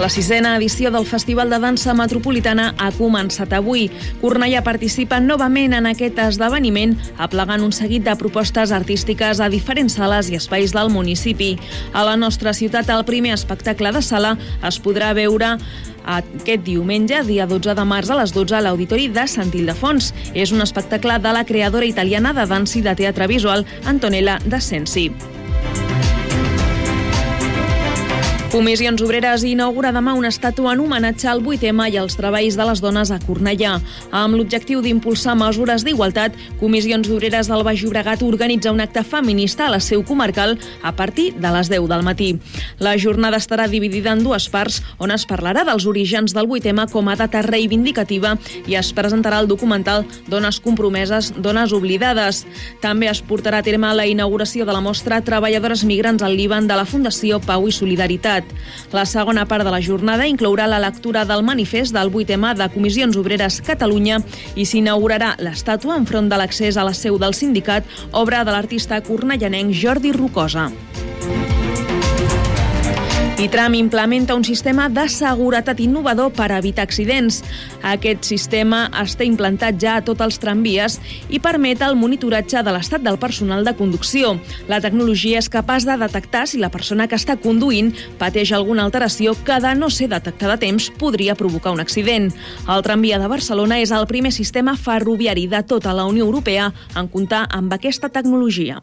La sisena edició del Festival de Dansa Metropolitana ha començat avui. Cornellà participa novament en aquest esdeveniment, aplegant un seguit de propostes artístiques a diferents sales i espais del municipi. A la nostra ciutat, el primer espectacle de sala es podrà veure aquest diumenge, dia 12 de març, a les 12 a l'Auditori de Sant Ildefons. És un espectacle de la creadora italiana de dansa i de teatre visual, Antonella de Sensi. Comissions Obreres inaugura demà una estàtua en homenatge al 8M i als treballs de les dones a Cornellà. Amb l'objectiu d'impulsar mesures d'igualtat, Comissions Obreres del Baix Llobregat organitza un acte feminista a la seu comarcal a partir de les 10 del matí. La jornada estarà dividida en dues parts, on es parlarà dels orígens del 8M com a data reivindicativa i es presentarà el documental Dones compromeses, dones oblidades. També es portarà a terme la inauguració de la mostra Treballadores migrants al Líban de la Fundació Pau i Solidaritat. La segona part de la jornada inclourà la lectura del manifest del 8M de Comissions Obreres Catalunya i s'inaugurarà l'estàtua enfront de l'accés a la seu del sindicat, obra de l'artista cornellanenc Jordi Rocosa. I Tram implementa un sistema de seguretat innovador per evitar accidents. Aquest sistema està implantat ja a tots els tramvies i permet el monitoratge de l'estat del personal de conducció. La tecnologia és capaç de detectar si la persona que està conduint pateix alguna alteració que, de no ser detectada a temps, podria provocar un accident. El tramvia de Barcelona és el primer sistema ferroviari de tota la Unió Europea en comptar amb aquesta tecnologia.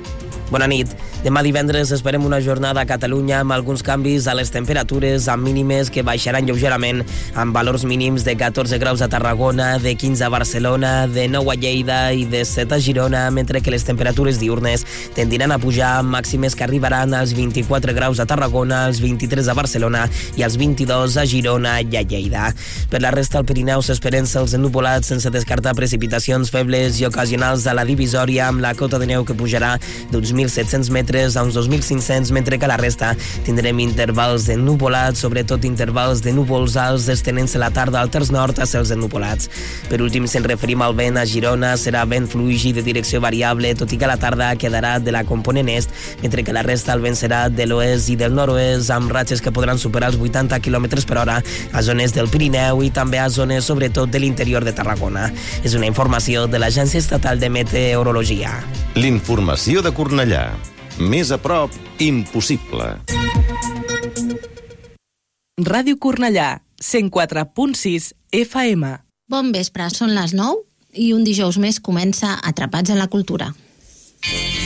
Bona nit. Demà divendres esperem una jornada a Catalunya amb alguns canvis a les temperatures, amb mínimes que baixaran lleugerament, amb valors mínims de 14 graus a Tarragona, de 15 a Barcelona, de 9 a Lleida i de 7 a Girona, mentre que les temperatures diurnes tendiran a pujar amb màximes que arribaran als 24 graus a Tarragona, als 23 a Barcelona i als 22 a Girona i a Lleida. Per la resta, al Pirineu s'esperen cels ennupolats sense descartar precipitacions febles i ocasionals a la divisòria amb la cota de neu que pujarà d'uns 1.700 metres a uns 2.500, mentre que la resta tindrem intervals de nupolats, sobretot intervals de núvols alts estenent-se la tarda al terç nord a cels ennupolats. Per últim, se'n referim al vent a Girona, serà vent fluigi de direcció variable, tot i que la tarda quedarà de la component est, mentre que la resta el vent serà de l'oest i del nord-oest, amb ratxes que podran superar els 80 km per hora a zones del Pirineu i també a zones, sobretot, de l'interior de Tarragona. És una informació de l'Agència Estatal de Meteorologia. L'informació de Cornellà. Més a prop, impossible. Ràdio Cornellà, 104.6 FM. Bon vespre, són les 9 i un dijous més comença Atrapats en la Cultura. They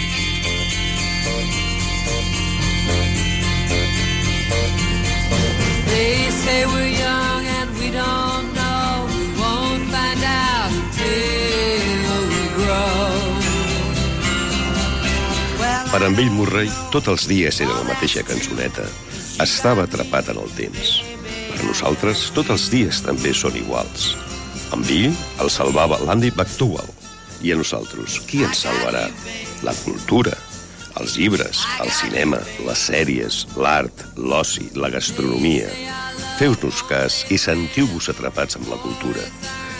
Per en Bill Murray, tots els dies era la mateixa cançoneta. Estava atrapat en el temps. Per nosaltres, tots els dies també són iguals. En Bill el salvava l'Andy McDowell. I a nosaltres, qui ens salvarà? La cultura, els llibres, el cinema, les sèries, l'art, l'oci, la gastronomia. Feu-nos cas i sentiu-vos atrapats amb la cultura.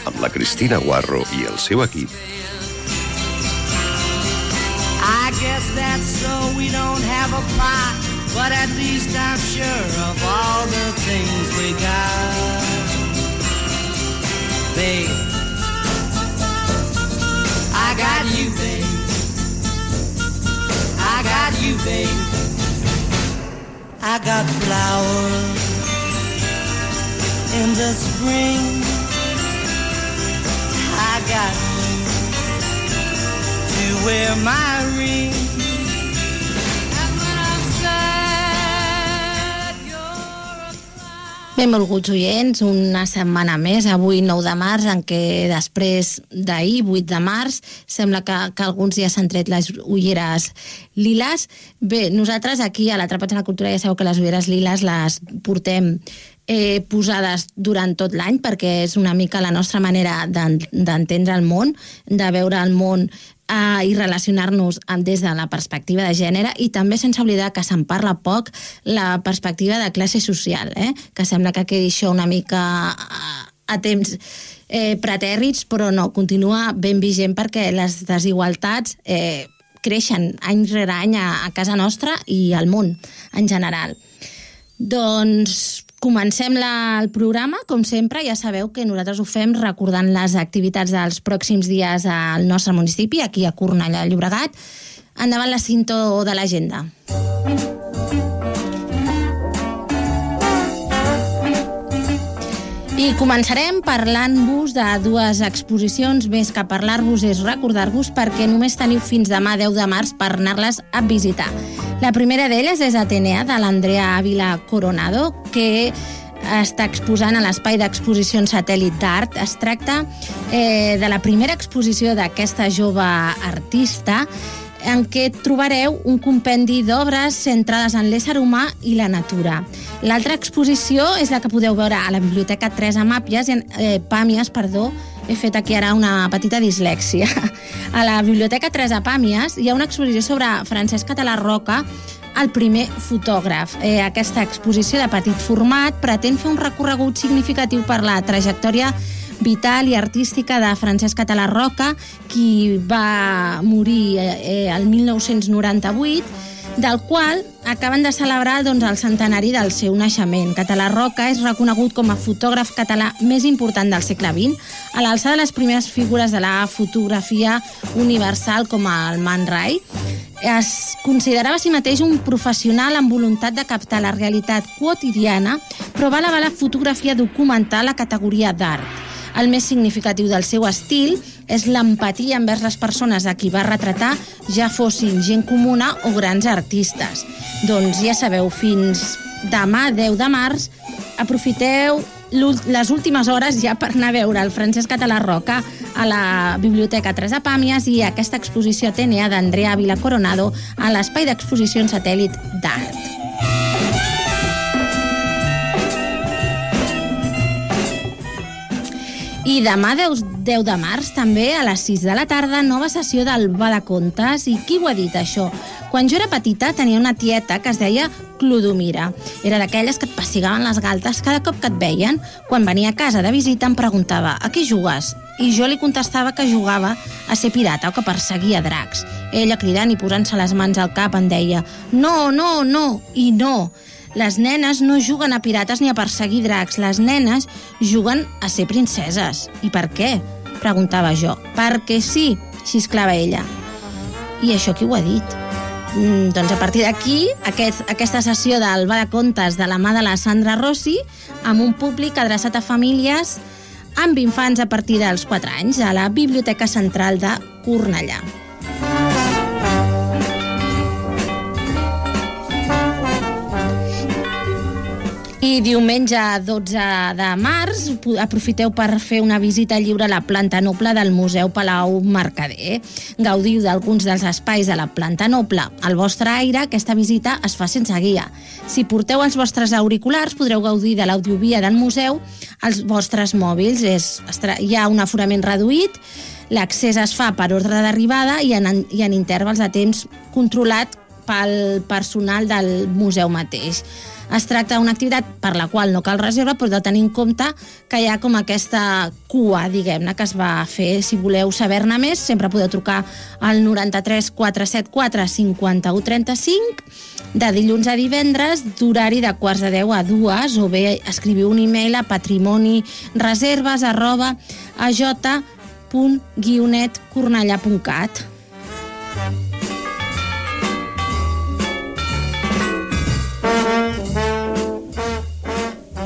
Amb la Cristina Guarro i el seu equip. That's so we don't have a plot, but at least I'm sure of all the things we got. Babe, I got you, babe. I got you, babe. I got flowers in the spring. I got you to wear my ring. Benvolguts oients, una setmana més, avui 9 de març, en què després d'ahir, 8 de març, sembla que, que alguns ja s'han tret les ulleres liles. Bé, nosaltres aquí a l'Atrapats en la Cultura ja sabeu que les ulleres liles les portem eh, posades durant tot l'any perquè és una mica la nostra manera d'en- d'entendre el món, de veure el món eh, i relacionar-nos des de la perspectiva de gènere i també sense oblidar que se'n parla poc la perspectiva de classe social, eh? que sembla que quedi això una mica a, a temps eh, pretèrrits, però no, continua ben vigent perquè les desigualtats eh, creixen any rere any a, a casa nostra i al món en general. Doncs comencem la, el programa, com sempre, ja sabeu que nosaltres ho fem recordant les activitats dels pròxims dies al nostre municipi, aquí a Cornellà Llobregat. Endavant la cinto de l'agenda. I començarem parlant-vos de dues exposicions, més que parlar-vos és recordar-vos perquè només teniu fins demà 10 de març per anar-les a visitar. La primera d'elles és Atenea, de l'Andrea Ávila Coronado, que està exposant a l'espai d'exposicions satèl·lit d'art. Es tracta eh, de la primera exposició d'aquesta jove artista en què trobareu un compendi d'obres centrades en l'ésser humà i la natura. L'altra exposició és la que podeu veure a la Biblioteca Teresa Màpies, eh, Pàmies, perdó, he fet aquí ara una petita dislèxia. A la Biblioteca Teresa Pàmies hi ha una exposició sobre Francesc Català Roca, el primer fotògraf. Eh, aquesta exposició de petit format pretén fer un recorregut significatiu per la trajectòria vital i artística de Francesc Català Roca, qui va morir eh, eh, el 1998, del qual acaben de celebrar doncs, el centenari del seu naixement. Català Roca és reconegut com a fotògraf català més important del segle XX, a l'alçada de les primeres figures de la fotografia universal com el Man Ray. Es considerava a si mateix un professional amb voluntat de captar la realitat quotidiana, però va elevar la fotografia documental a categoria d'art. El més significatiu del seu estil és l'empatia envers les persones a qui va retratar, ja fossin gent comuna o grans artistes. Doncs ja sabeu, fins demà, 10 de març, aprofiteu les últimes hores ja per anar a veure el Francesc Català Roca a la Biblioteca Teresa Pàmies i aquesta exposició Atenea d'Andrea Vila Coronado a l'espai d'exposicions satèl·lit d'art. I demà 10, 10 de març, també, a les 6 de la tarda, nova sessió del Va de Contes. I qui ho ha dit, això? Quan jo era petita tenia una tieta que es deia Clodomira. Era d'aquelles que et pessigaven les galtes cada cop que et veien. Quan venia a casa de visita em preguntava a què jugues? I jo li contestava que jugava a ser pirata o que perseguia dracs. Ella, cridant i posant-se les mans al cap, em deia no, no, no, i no. Les nenes no juguen a pirates ni a perseguir dracs. Les nenes juguen a ser princeses. I per què? Preguntava jo. Perquè sí, xisclava ella. I això qui ho ha dit? Mm, doncs a partir d'aquí, aquest, aquesta sessió del Bar de Contes de la mà de la Sandra Rossi, amb un públic adreçat a famílies amb infants a partir dels 4 anys a la Biblioteca Central de Cornellà. I diumenge 12 de març aprofiteu per fer una visita lliure a la planta noble del Museu Palau Mercader. Gaudiu d'alguns dels espais de la planta noble. Al vostre aire, aquesta visita es fa sense guia. Si porteu els vostres auriculars, podreu gaudir de l'audiovia del museu als vostres mòbils. És, hi ha un aforament reduït, l'accés es fa per ordre d'arribada i, en, i en intervals de temps controlat pel personal del museu mateix. Es tracta d'una activitat per la qual no cal reserva, però de tenir en compte que hi ha com aquesta cua, diguem-ne, que es va fer. Si voleu saber-ne més, sempre podeu trucar al 93 474 51 35 de dilluns a divendres, d'horari de quarts de 10 a 2, o bé escriviu un e-mail a patrimonireserves arroba aj.guionetcornellà.cat.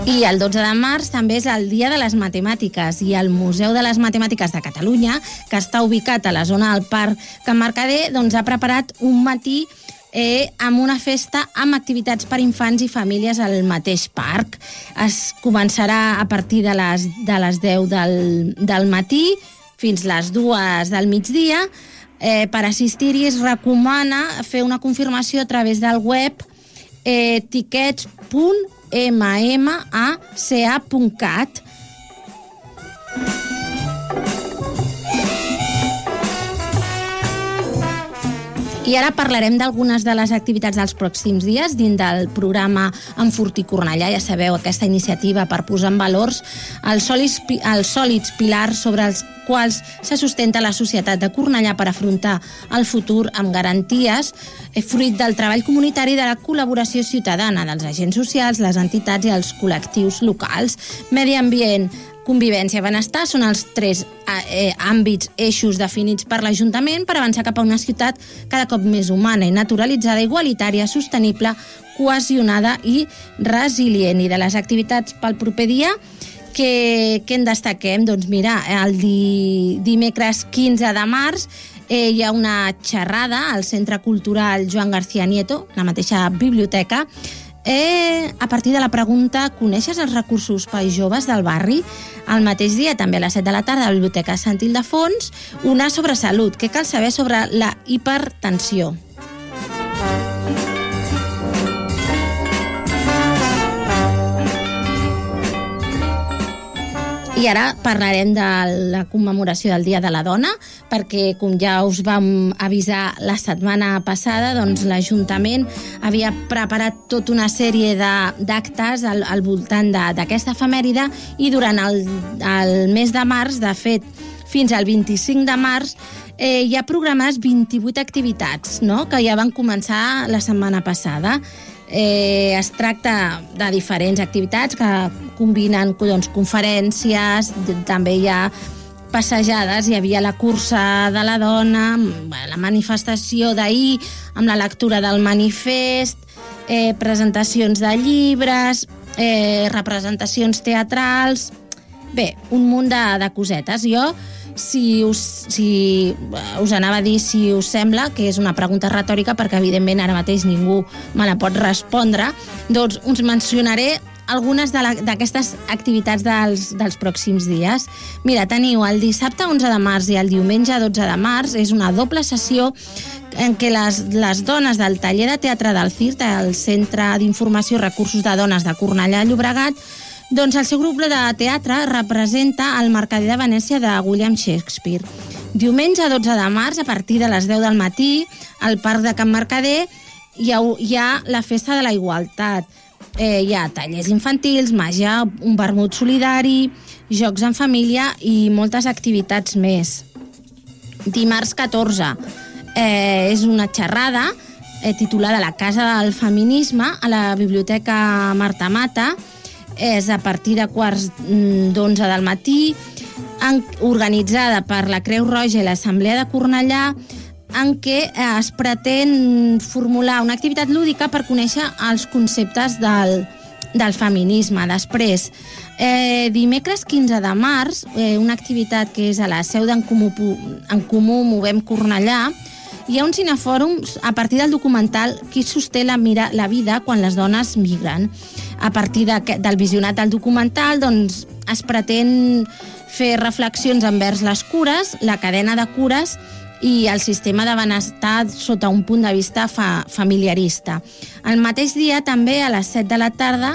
I el 12 de març també és el Dia de les Matemàtiques i el Museu de les Matemàtiques de Catalunya, que està ubicat a la zona del Parc Can Mercader, doncs ha preparat un matí eh, amb una festa amb activitats per infants i famílies al mateix parc. Es començarà a partir de les, de les 10 del, del matí fins les 2 del migdia. Eh, per assistir-hi es recomana fer una confirmació a través del web eh, tickets.mmaca.cat I ara parlarem d'algunes de les activitats dels pròxims dies dins del programa Enfortir Cornellà. Ja sabeu, aquesta iniciativa per posar en valors els sòlids, els sòlids pilars sobre els quals se sustenta la societat de Cornellà per afrontar el futur amb garanties, eh, fruit del treball comunitari de la col·laboració ciutadana dels agents socials, les entitats i els col·lectius locals. Medi ambient, convivència i benestar són els tres eh, àmbits, eixos definits per l'Ajuntament per avançar cap a una ciutat cada cop més humana i naturalitzada, igualitària, sostenible, cohesionada i resilient. I de les activitats pel proper dia, que, que en destaquem? Doncs mira, el di, dimecres 15 de març eh, hi ha una xerrada al Centre Cultural Joan García Nieto, la mateixa biblioteca, Eh, a partir de la pregunta, coneixes els recursos per joves del barri? El mateix dia, també a les 7 de la tarda, a la Biblioteca Sant Ildefons, una sobre salut. Què cal saber sobre la hipertensió? I ara parlarem de la commemoració del Dia de la Dona, perquè, com ja us vam avisar la setmana passada, doncs l'Ajuntament havia preparat tota una sèrie d'actes al, al voltant d'aquesta efemèride i durant el, el mes de març, de fet, fins al 25 de març, eh, hi ha programades 28 activitats, no?, que ja van començar la setmana passada. Eh, es tracta de diferents activitats que combinen doncs, conferències, també hi ha passejades, hi havia la cursa de la dona, la manifestació d'ahir amb la lectura del manifest, eh, presentacions de llibres, eh, representacions teatrals... Bé, un munt de, de cosetes. Jo si us, si us anava a dir si us sembla, que és una pregunta retòrica perquè evidentment ara mateix ningú me la pot respondre, doncs us mencionaré algunes d'aquestes activitats dels, dels pròxims dies. Mira, teniu el dissabte 11 de març i el diumenge 12 de març, és una doble sessió en què les, les dones del taller de teatre del CIRT, el Centre d'Informació i Recursos de Dones de Cornellà Llobregat, doncs el seu grup de teatre representa el Mercader de Venècia de William Shakespeare. Diumenge 12 de març, a partir de les 10 del matí, al Parc de Can Mercader hi ha, hi ha la Festa de la Igualtat. Eh, hi ha tallers infantils, màgia, un vermut solidari, jocs en família i moltes activitats més. Dimarts 14 eh, és una xerrada eh, titulada La Casa del Feminisme a la Biblioteca Marta Mata, és a partir de quarts mm, d'onze del matí, en, organitzada per la Creu Roja i l'Assemblea de Cornellà, en què eh, es pretén formular una activitat lúdica per conèixer els conceptes del, del feminisme. Després, eh, dimecres 15 de març, eh, una activitat que és a la seu d'en Comú, en Comú Movem Cornellà, hi ha un cinefòrum a partir del documental Qui sosté la, mira, la vida quan les dones migren a partir de, del visionat del documental doncs, es pretén fer reflexions envers les cures, la cadena de cures i el sistema de benestar sota un punt de vista fa, familiarista. El mateix dia, també, a les 7 de la tarda,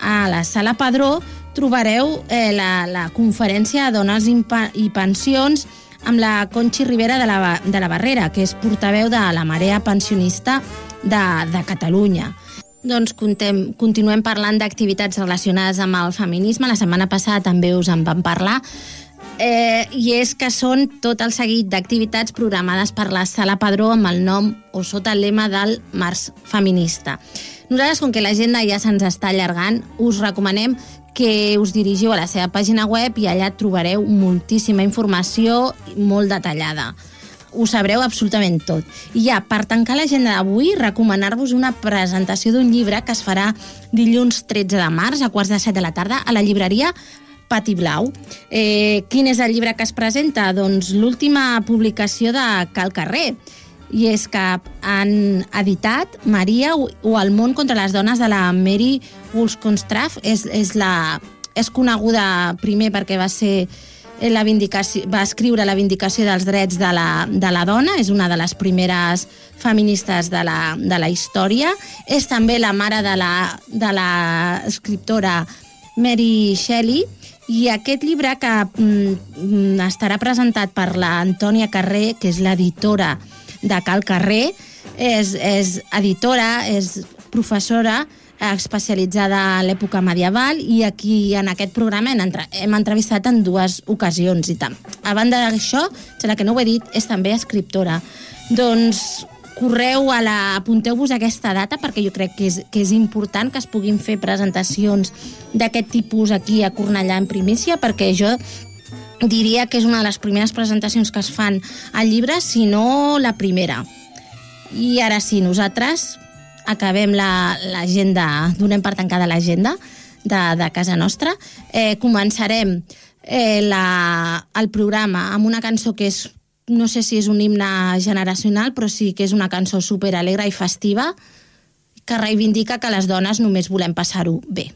a la Sala Padró, trobareu eh, la, la conferència Dones i Pensions amb la Conxi Rivera de la, de la Barrera, que és portaveu de la Marea Pensionista de, de Catalunya. Doncs contem, continuem parlant d'activitats relacionades amb el feminisme. La setmana passada també us en vam parlar. Eh, I és que són tot el seguit d'activitats programades per la Sala Padró amb el nom o sota el lema del Mars Feminista. Nosaltres, com que l'agenda ja se'ns està allargant, us recomanem que us dirigiu a la seva pàgina web i allà trobareu moltíssima informació molt detallada ho sabreu absolutament tot. I ja, per tancar l'agenda d'avui, recomanar-vos una presentació d'un llibre que es farà dilluns 13 de març a quarts de set de la tarda a la llibreria Pati Blau. Eh, quin és el llibre que es presenta? Doncs l'última publicació de Cal Carrer. i és que han editat Maria o El món contra les dones de la Mary Wollstonecraft. És, és, la, és coneguda primer perquè va ser la vindicació, va escriure la vindicació dels drets de la, de la dona, és una de les primeres feministes de la, de la història. És també la mare de la, de la Mary Shelley, i aquest llibre que mm, estarà presentat per la Antònia Carré, que és l'editora de Cal Carré, és, és editora, és professora especialitzada a l'època medieval i aquí en aquest programa hem, entre, hem entrevistat en dues ocasions i tant. A banda d'això, serà que no ho he dit, és també escriptora. Doncs correu a la... apunteu-vos aquesta data perquè jo crec que és, que és important que es puguin fer presentacions d'aquest tipus aquí a Cornellà en primícia perquè jo diria que és una de les primeres presentacions que es fan al llibre, si no la primera. I ara sí, nosaltres acabem l'agenda, la, donem per tancada l'agenda de, de casa nostra. Eh, començarem eh, la, el programa amb una cançó que és no sé si és un himne generacional, però sí que és una cançó super alegre i festiva que reivindica que les dones només volem passar-ho bé.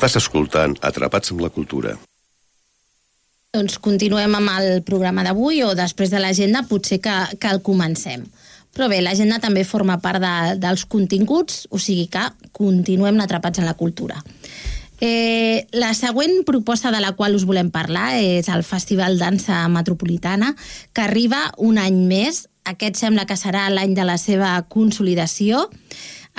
Estàs escoltant Atrapats amb la Cultura. Doncs continuem amb el programa d'avui o després de l'agenda potser que, que el comencem. Però bé, l'agenda també forma part de, dels continguts, o sigui que continuem atrapats en la cultura. Eh, la següent proposta de la qual us volem parlar és el Festival Dansa Metropolitana, que arriba un any més. Aquest sembla que serà l'any de la seva consolidació.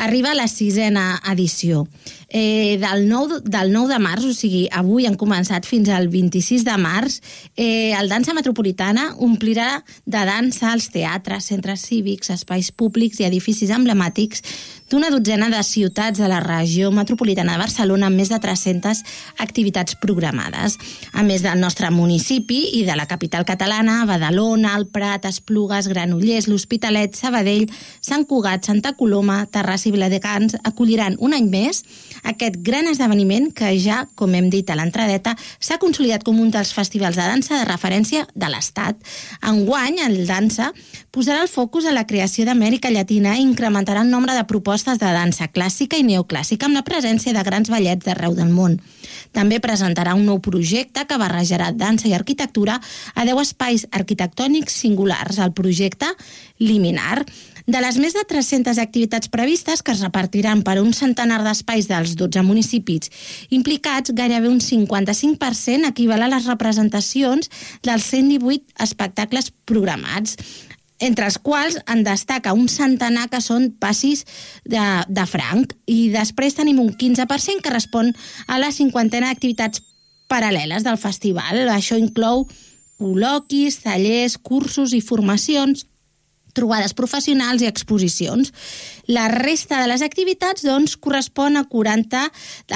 Arriba la sisena edició eh, del, 9, del 9 de març, o sigui, avui han començat fins al 26 de març, eh, el Dansa Metropolitana omplirà de dansa als teatres, centres cívics, espais públics i edificis emblemàtics d'una dotzena de ciutats de la regió metropolitana de Barcelona amb més de 300 activitats programades. A més del nostre municipi i de la capital catalana, Badalona, el Prat, Esplugues, Granollers, l'Hospitalet, Sabadell, Sant Cugat, Santa Coloma, Terrassa i Viladecans acolliran un any més aquest gran esdeveniment que ja, com hem dit a l'entradeta, s'ha consolidat com un dels festivals de dansa de referència de l'Estat. Enguany, el dansa posarà el focus a la creació d'Amèrica Llatina i incrementarà el nombre de propostes de dansa clàssica i neoclàssica amb la presència de grans ballets d'arreu del món. També presentarà un nou projecte que barrejarà dansa i arquitectura a 10 espais arquitectònics singulars. El projecte Liminar de les més de 300 activitats previstes que es repartiran per un centenar d'espais dels 12 municipis implicats, gairebé un 55% equival a les representacions dels 118 espectacles programats entre els quals en destaca un centenar que són passis de, de franc i després tenim un 15% que respon a la cinquantena d'activitats paral·leles del festival. Això inclou col·loquis, tallers, cursos i formacions trobades professionals i exposicions. La resta de les activitats doncs, correspon a 40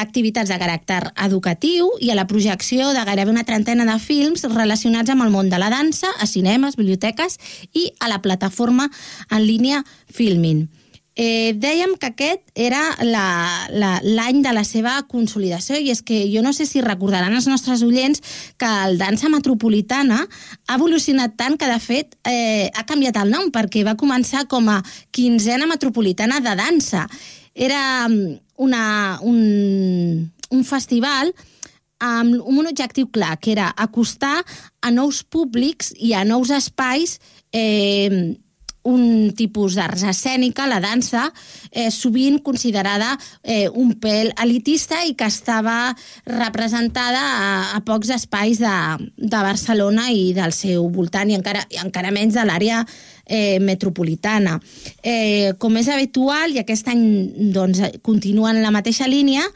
activitats de caràcter educatiu i a la projecció de gairebé una trentena de films relacionats amb el món de la dansa, a cinemes, biblioteques i a la plataforma en línia Filmin. Eh, dèiem que aquest era l'any la, la, de la seva consolidació i és que jo no sé si recordaran els nostres oients que el Dansa Metropolitana ha evolucionat tant que de fet eh, ha canviat el nom perquè va començar com a quinzena metropolitana de dansa. Era mm, una, un, un festival amb un objectiu clar, que era acostar a nous públics i a nous espais eh, un tipus d'arts escènica, la dansa, eh, sovint considerada eh, un pèl elitista i que estava representada a, a pocs espais de, de Barcelona i del seu voltant, i encara, i encara menys de l'àrea eh, metropolitana. Eh, com és habitual, i aquest any doncs, continua en la mateixa línia,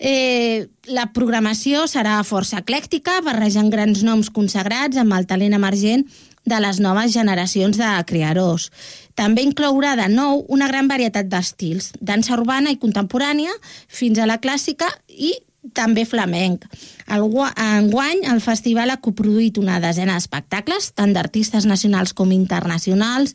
Eh, la programació serà força eclèctica, barrejant grans noms consagrats amb el talent emergent de les noves generacions de creadors. També inclourà de nou una gran varietat d'estils, dansa urbana i contemporània, fins a la clàssica i també flamenc. El, enguany, el festival ha coproduït una desena d'espectacles, tant d'artistes nacionals com internacionals,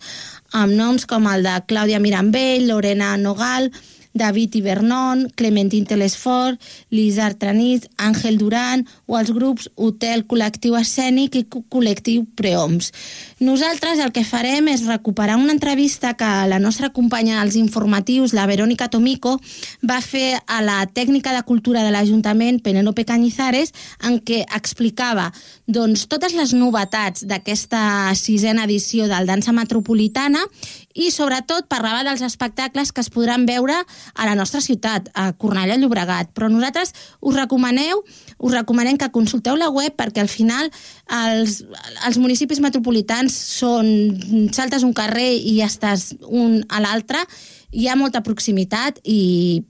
amb noms com el de Clàudia Mirambell, Lorena Nogal, David Ibernon, Clementine Telesfort, Lizard Tranit, Àngel Duran o els grups Hotel Col·lectiu Escènic i Col·lectiu Preoms. Nosaltres el que farem és recuperar una entrevista que la nostra companya dels informatius, la Verónica Tomico, va fer a la tècnica de cultura de l'Ajuntament, Penélope Cañizares, en què explicava doncs, totes les novetats d'aquesta sisena edició del Dansa Metropolitana i sobretot parlava dels espectacles que es podran veure a la nostra ciutat, a Cornellà Llobregat. Però nosaltres us recomaneu, us recomanem que consulteu la web perquè al final els, els municipis metropolitans són saltes un carrer i estàs un a l'altre, hi ha molta proximitat i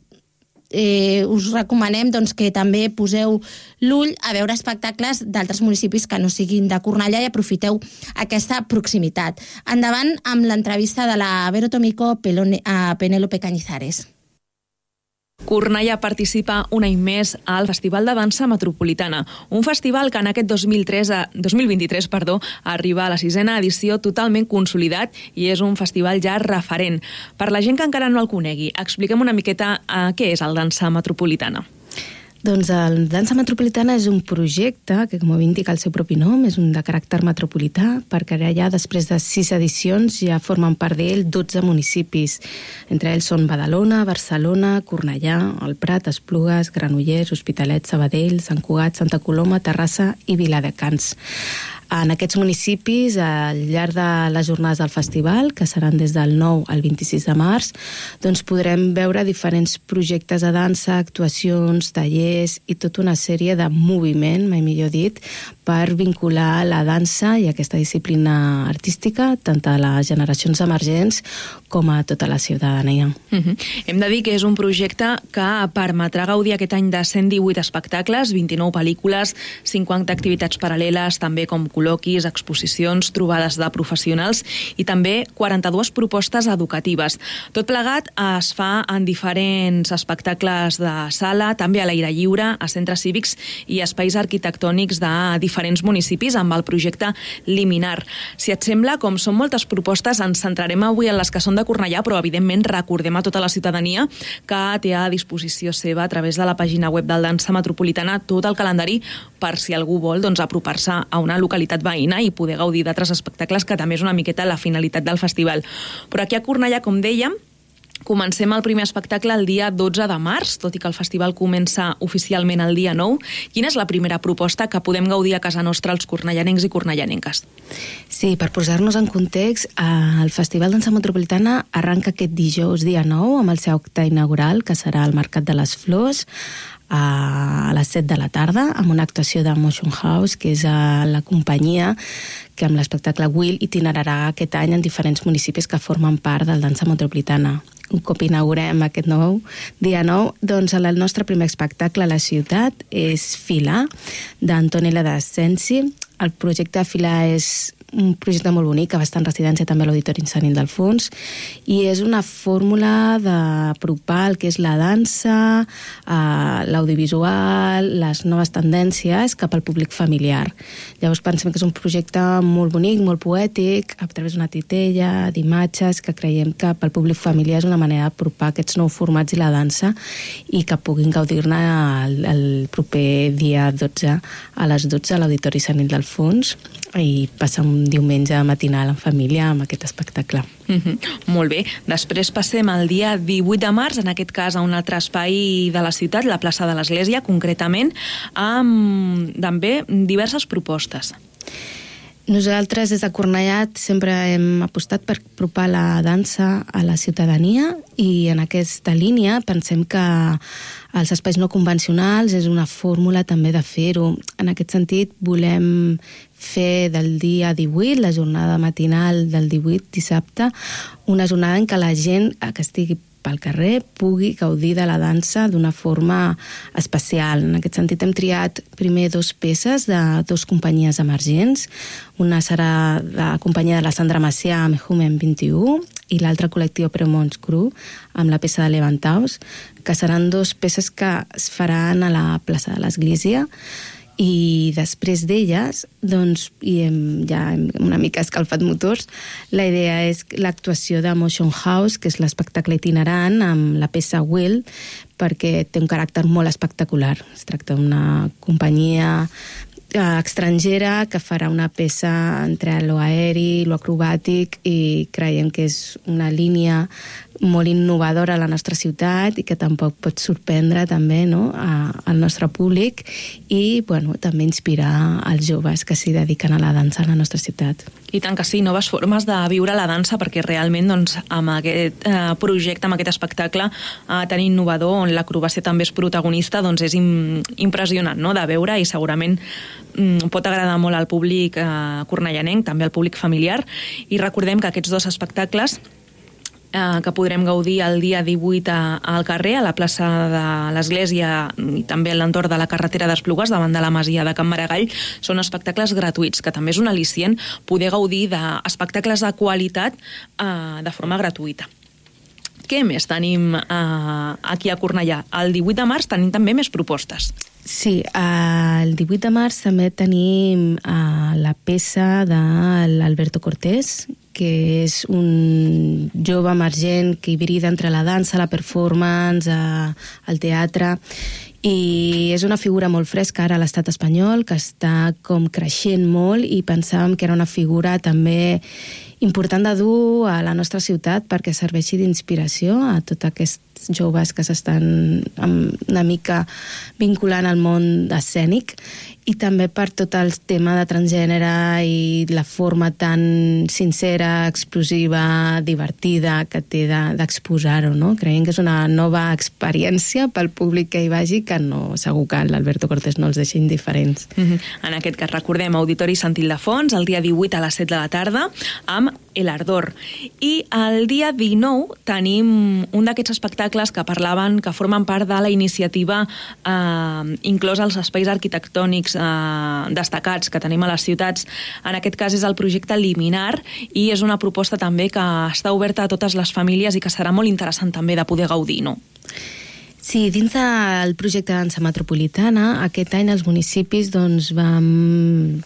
eh, us recomanem doncs, que també poseu l'ull a veure espectacles d'altres municipis que no siguin de Cornellà i aprofiteu aquesta proximitat. Endavant amb l'entrevista de la Vero Tomico a Penélope Cañizares. Cornellà participa un any més al Festival de Dansa Metropolitana, un festival que en aquest 2003, 2023 perdó, arriba a la sisena edició totalment consolidat i és un festival ja referent. Per la gent que encara no el conegui, expliquem una miqueta eh, què és el Dansa Metropolitana. Doncs el Dansa Metropolitana és un projecte que, com indica el seu propi nom, és un de caràcter metropolità, perquè ara ja, després de sis edicions, ja formen part d'ell 12 municipis. Entre ells són Badalona, Barcelona, Cornellà, el Prat, Esplugues, Granollers, Hospitalet, Sabadell, Sant Cugat, Santa Coloma, Terrassa i Viladecans. En aquests municipis, al llarg de les jornades del festival, que seran des del 9 al 26 de març, doncs podrem veure diferents projectes de dansa, actuacions, tallers i tota una sèrie de moviment, mai millor dit, per vincular la dansa i aquesta disciplina artística tant a les generacions emergents com a tota la ciutadania. Uh -huh. Hem de dir que és un projecte que permetrà gaudir aquest any de 118 espectacles, 29 pel·lícules, 50 activitats paral·leles, també com col·loquis, exposicions, trobades de professionals i també 42 propostes educatives. Tot plegat es fa en diferents espectacles de sala, també a l'aire lliure, a centres cívics i espais arquitectònics de diferents municipis amb el projecte Liminar. Si et sembla, com són moltes propostes, ens centrarem avui en les que són de Cornellà, però evidentment recordem a tota la ciutadania que té a disposició seva a través de la pàgina web del Dansa Metropolitana tot el calendari per si algú vol doncs, apropar-se a una localitat veïna i poder gaudir d'altres espectacles, que també és una miqueta la finalitat del festival. Però aquí a Cornellà, com dèiem, Comencem el primer espectacle el dia 12 de març, tot i que el festival comença oficialment el dia 9. Quina és la primera proposta que podem gaudir a casa nostra els cornellanencs i cornellanenques? Sí, per posar-nos en context, eh, el Festival Dansa Metropolitana arranca aquest dijous, dia 9, amb el seu acte inaugural, que serà al Mercat de les Flors, a les 7 de la tarda amb una actuació de Motion House que és a la companyia que amb l'espectacle Will itinerarà aquest any en diferents municipis que formen part del Dansa Metropolitana un cop inaugurem aquest nou dia nou, doncs el nostre primer espectacle a la ciutat és Fila, d'Antonella d'Ascensi. El projecte Fila és un projecte molt bonic, que va estar en residència també a l'Auditori Insanil del Fons, i és una fórmula d'apropar el que és la dansa, eh, l'audiovisual, les noves tendències cap al públic familiar. Llavors pensem que és un projecte molt bonic, molt poètic, a través d'una titella, d'imatges, que creiem que pel públic familiar és una manera d'apropar aquests nous formats i la dansa i que puguin gaudir-ne el, el proper dia 12 a les 12 a l'Auditori Sanil del Fons i passar un diumenge matinal en família amb aquest espectacle. Mm -hmm. Molt bé. Després passem al dia 18 de març, en aquest cas a un altre espai de la ciutat, la plaça de l'Església, concretament, amb també diverses propostes. Nosaltres, des de Cornellà, sempre hem apostat per apropar la dansa a la ciutadania i en aquesta línia pensem que els espais no convencionals és una fórmula també de fer-ho. En aquest sentit, volem fer del dia 18, la jornada matinal del 18, dissabte, una jornada en què la gent que estigui pel carrer pugui gaudir de la dansa d'una forma especial. En aquest sentit hem triat primer dos peces de dos companyies emergents. Una serà la companyia de la Sandra Macià amb Humen 21 i l'altre col·lectiu Premons Cru amb la peça de Levantaus, que seran dos peces que es faran a la plaça de l'Església i després d'elles, doncs, i hem, ja hem una mica escalfat motors, la idea és l'actuació de Motion House, que és l'espectacle itinerant amb la peça Will, perquè té un caràcter molt espectacular. Es tracta d'una companyia estrangera que farà una peça entre lo aeri, lo acrobàtic i creiem que és una línia molt innovadora a la nostra ciutat i que tampoc pot sorprendre també no, a, al nostre públic i bueno, també inspirar els joves que s'hi dediquen a la dansa a la nostra ciutat. I tant que sí, noves formes de viure la dansa perquè realment doncs, amb aquest eh, projecte, amb aquest espectacle eh, tan innovador on l'acrobàcia també és protagonista doncs és im impressionant no? de veure i segurament pot agradar molt al públic eh, cornellanenc, també al públic familiar i recordem que aquests dos espectacles eh, que podrem gaudir el dia 18 a, al carrer, a la plaça de l'Església i també a l'entorn de la carretera d'Esplugues, davant de la masia de Can Maragall, són espectacles gratuïts, que també és un al·licient poder gaudir d'espectacles de qualitat eh, de forma gratuïta. Què més tenim eh, aquí a Cornellà? El 18 de març tenim també més propostes. Sí, el 18 de març també tenim uh, la peça de l'Alberto Cortés, que és un jove emergent que hibrida entre la dansa, la performance, uh, el teatre, i és una figura molt fresca ara a l'estat espanyol que està com creixent molt i pensàvem que era una figura també important de dur a la nostra ciutat perquè serveixi d'inspiració a tots aquests joves que s'estan una mica vinculant al món escènic i també per tot el tema de transgènere i la forma tan sincera, explosiva, divertida que té d'exposar-ho, no? Creiem que és una nova experiència pel públic que hi vagi que no, segur que l'Alberto Cortés no els deixa indiferents. Mm -hmm. En aquest cas recordem Auditori Sant Ildefons el dia 18 a les 7 de la tarda amb El Ardor. I el dia 19 tenim un d'aquests espectacles que parlaven, que formen part de la iniciativa eh, inclòs als espais arquitectònics eh, destacats que tenim a les ciutats. En aquest cas és el projecte Liminar i és una proposta també que està oberta a totes les famílies i que serà molt interessant també de poder gaudir, no? Sí, dins del projecte Dansa Metropolitana, aquest any els municipis doncs, vam,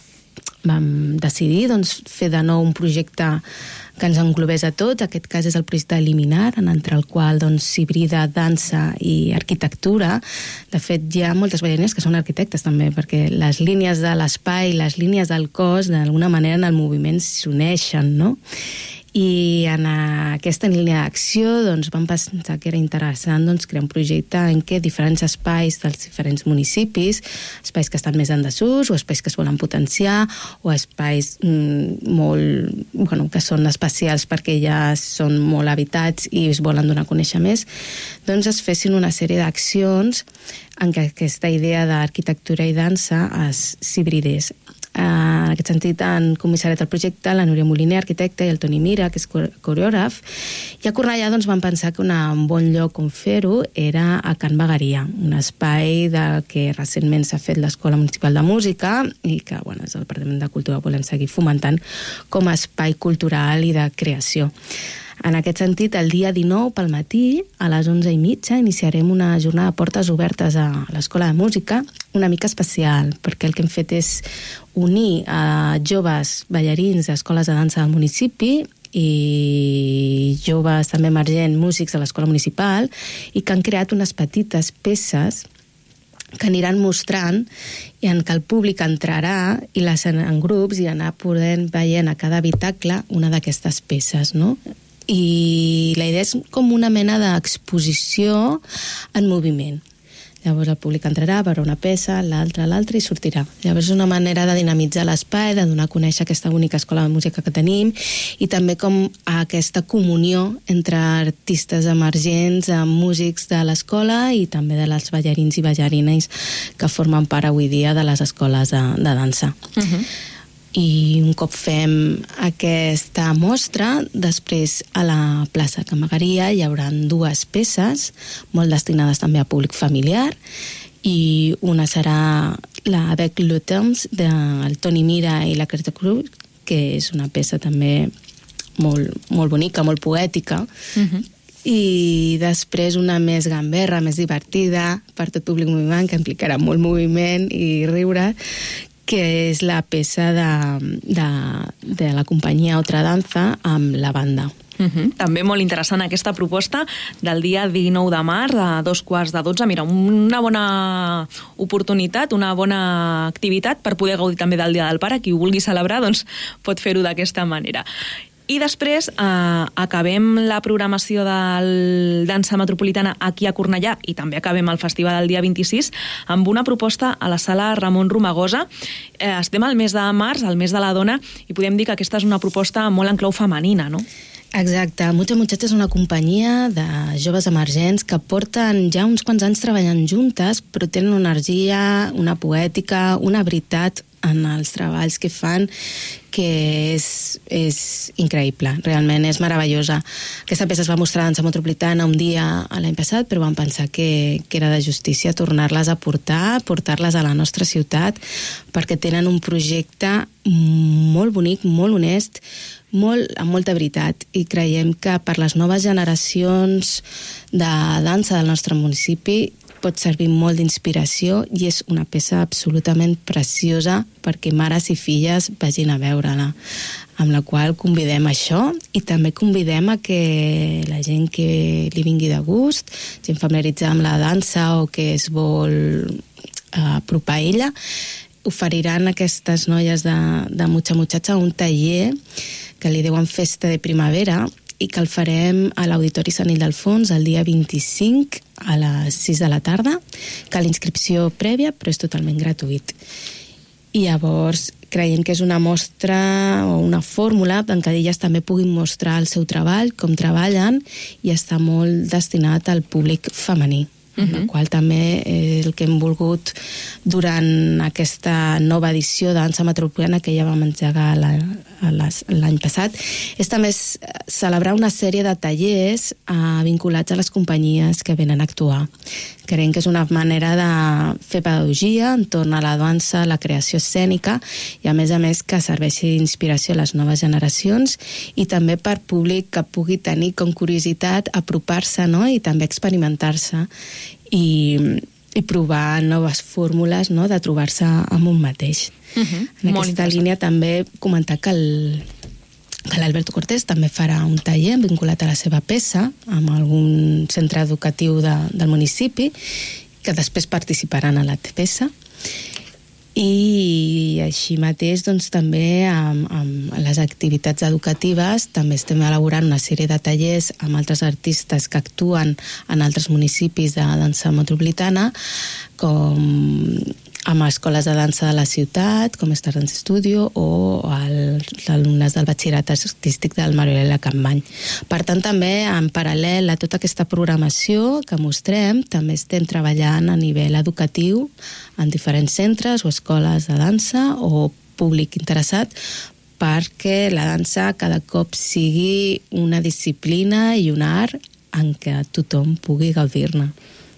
vam decidir doncs, fer de nou un projecte que ens englobés a tot. Aquest cas és el projecte Eliminar, en entre el qual doncs, s'hibrida dansa i arquitectura. De fet, hi ha moltes ballarines que són arquitectes també, perquè les línies de l'espai, les línies del cos, d'alguna manera en el moviment s'uneixen, no? I en aquesta línia d'acció doncs, vam pensar que era interessant doncs, crear un projecte en què diferents espais dels diferents municipis, espais que estan més en desús o espais que es volen potenciar o espais mm, molt, bueno, que són especials perquè ja són molt habitats i es volen donar a conèixer més, doncs es fessin una sèrie d'accions en què aquesta idea d'arquitectura i dansa s'hibridés. Eh, en aquest sentit, han comissariat el projecte la Núria Moliner, arquitecta, i el Toni Mira, que és coreògraf. I a Cornellà doncs, van pensar que un bon lloc on fer-ho era a Can Bagaria, un espai del que recentment s'ha fet l'Escola Municipal de Música i que bueno, és el Departament de Cultura volem seguir fomentant com a espai cultural i de creació. En aquest sentit, el dia 19 pel matí, a les 11 i mitja, iniciarem una jornada de portes obertes a l'Escola de Música, una mica especial, perquè el que hem fet és unir a joves ballarins d'escoles de dansa del municipi i joves també emergents músics de l'escola municipal i que han creat unes petites peces que aniran mostrant i en què el públic entrarà i les en, en grups i anar podent veient a cada habitacle una d'aquestes peces, no? I la idea és com una mena d'exposició en moviment. Llavors el públic entrarà, veurà una peça, l'altra, l'altra i sortirà. Llavors és una manera de dinamitzar l'espai, de donar a conèixer aquesta única escola de música que tenim i també com aquesta comunió entre artistes emergents, músics de l'escola i també de les ballarins i ballarines que formen part avui dia de les escoles de, de dansa. Uh -huh i un cop fem aquesta mostra, després a la plaça Camagaria hi haurà dues peces, molt destinades també a públic familiar, i una serà la Avec le temps del Toni Mira i la Creta Cruz, que és una peça també molt, molt bonica, molt poètica, uh -huh. i després una més gamberra, més divertida per tot públic moviment, que implicarà molt moviment i riure, que és la peça de, de, de la companyia Otra Danza amb la banda. Uh -huh. També molt interessant aquesta proposta del dia 19 de març a dos quarts de 12. Mira, una bona oportunitat, una bona activitat per poder gaudir també del Dia del Pare. Qui ho vulgui celebrar doncs, pot fer-ho d'aquesta manera. I després eh, acabem la programació del Dansa Metropolitana aquí a Cornellà i també acabem el festival del dia 26 amb una proposta a la sala Ramon Romagosa. Eh, estem al mes de març, al mes de la dona, i podem dir que aquesta és una proposta molt en clau femenina, no? Exacte. Mucha Muchacha és una companyia de joves emergents que porten ja uns quants anys treballant juntes, però tenen una energia, una poètica, una veritat en els treballs que fan que és, és increïble, realment és meravellosa. Aquesta peça es va mostrar a Dansa Metropolitana un dia l'any passat, però vam pensar que, que era de justícia tornar-les a portar, portar-les a la nostra ciutat, perquè tenen un projecte molt bonic, molt honest, molt, amb molta veritat i creiem que per les noves generacions de dansa del nostre municipi pot servir molt d'inspiració i és una peça absolutament preciosa perquè mares i filles vagin a veure-la amb la qual convidem això i també convidem a que la gent que li vingui de gust, gent familiaritzada amb la dansa o que es vol eh, apropar a ella, oferiran aquestes noies de, de Mucha Muchacha un taller que li diuen Festa de Primavera i que el farem a l'Auditori Sant Ildefons el dia 25 a les 6 de la tarda, que l'inscripció prèvia, però és totalment gratuït. I llavors creiem que és una mostra o una fórmula en què elles també puguin mostrar el seu treball, com treballen, i està molt destinat al públic femení uh -huh. el qual també és el que hem volgut durant aquesta nova edició de Dansa Metropolitana que ja vam engegar l'any passat, és també celebrar una sèrie de tallers eh, vinculats a les companyies que venen a actuar. Creiem que és una manera de fer pedagogia entorn a la dansa, la creació escènica i a més a més que serveixi d'inspiració a les noves generacions i també per públic que pugui tenir com curiositat apropar-se no? i també experimentar-se i, i provar noves fórmules no? de trobar-se amb un mateix. Uh -huh. En Molt aquesta línia també comentar que el, que l'Alberto Cortés també farà un taller vinculat a la seva peça amb algun centre educatiu de, del municipi que després participaran a la peça i així mateix doncs, també amb, amb les activitats educatives també estem elaborant una sèrie de tallers amb altres artistes que actuen en altres municipis de dansa metropolitana com amb escoles de dansa de la ciutat, com Star Dance Studio, o els alumnes del batxillerat artístic del Mariolella Campany. Per tant, també, en paral·lel a tota aquesta programació que mostrem, també estem treballant a nivell educatiu en diferents centres o escoles de dansa o públic interessat perquè la dansa cada cop sigui una disciplina i un art en què tothom pugui gaudir-ne.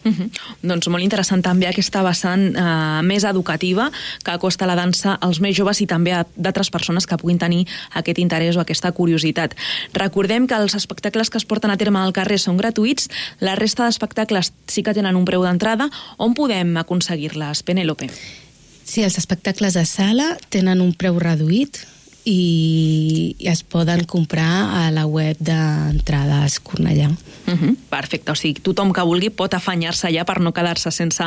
Uh -huh. Doncs molt interessant també aquesta vessant eh, més educativa que acosta la dansa als més joves i també a d'altres persones que puguin tenir aquest interès o aquesta curiositat. Recordem que els espectacles que es porten a terme al carrer són gratuïts, la resta d'espectacles sí que tenen un preu d'entrada. On podem aconseguir-les, Penélope? Sí, els espectacles de sala tenen un preu reduït i es poden comprar a la web d'entrades Cornellà. Uh -huh. Perfecte, o sigui, tothom que vulgui pot afanyar-se allà per no quedar-se sense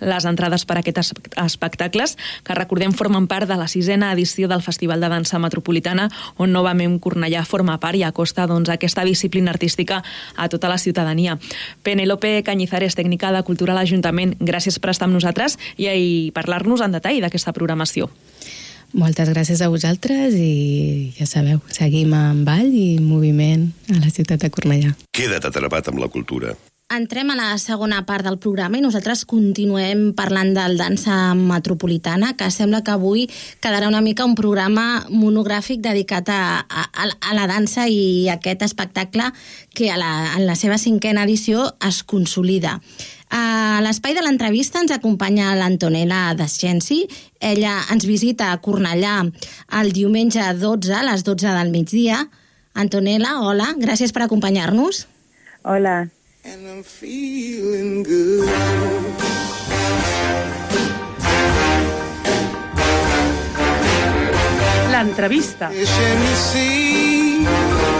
les entrades per a aquests espectacles, que recordem formen part de la sisena edició del Festival de Dansa Metropolitana, on novament Cornellà forma part i acosta doncs, aquesta disciplina artística a tota la ciutadania. Penelope Cañizares, tècnica de Cultura a l'Ajuntament, gràcies per estar amb nosaltres i, i parlar-nos en detall d'aquesta programació. Moltes gràcies a vosaltres i ja sabeu, seguim en ball i moviment a la ciutat de Cornellà. Queda't atrapat amb la cultura. Entrem a la segona part del programa i nosaltres continuem parlant del dansa metropolitana, que sembla que avui quedarà una mica un programa monogràfic dedicat a, a, a la dansa i aquest espectacle que a la, en la seva cinquena edició es consolida. A l'espai de l'entrevista ens acompanya l'Antonella Descensi. Ella ens visita a Cornellà el diumenge 12, a les 12 del migdia. Antonella, hola, gràcies per acompanyar-nos. Hola. And I'm feeling good. L'entrevista.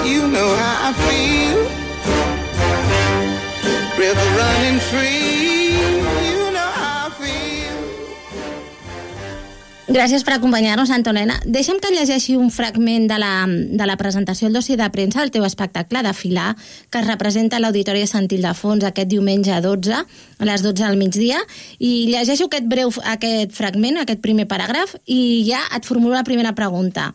You know how I feel. River running free, you know I feel. Gràcies per acompanyar-nos, Antonella. Deixa'm que llegeixi un fragment de la, de la presentació al dossier de premsa del teu espectacle de filar que es representa a l'Auditori de Sant Ildefons aquest diumenge a 12, a les 12 del migdia, i llegeixo aquest breu aquest fragment, aquest primer paràgraf, i ja et formulo la primera pregunta.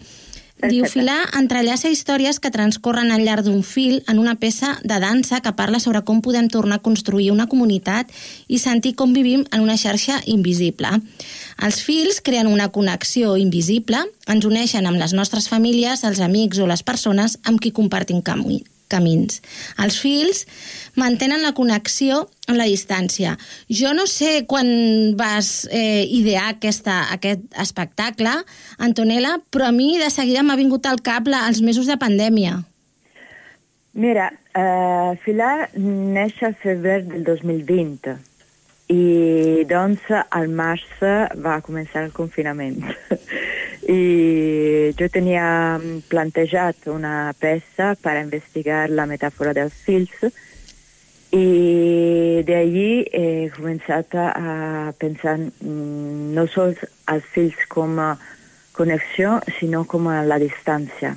Diu, filar entrellaça històries que transcorren al llarg d'un fil en una peça de dansa que parla sobre com podem tornar a construir una comunitat i sentir com vivim en una xarxa invisible. Els fils creen una connexió invisible, ens uneixen amb les nostres famílies, els amics o les persones amb qui compartim camí, camins. Els fils mantenen la connexió en la distància. Jo no sé quan vas eh, idear aquesta, aquest espectacle, Antonella, però a mi de seguida m'ha vingut al cap la, els mesos de pandèmia. Mira, eh, Filar neix al febrer del 2020 i doncs al març va començar el confinament. I jo tenia plantejat una peça per investigar la metàfora dels fils i d'allí he començat a pensar mm, no sols als fills com a connexió, sinó com a la distància.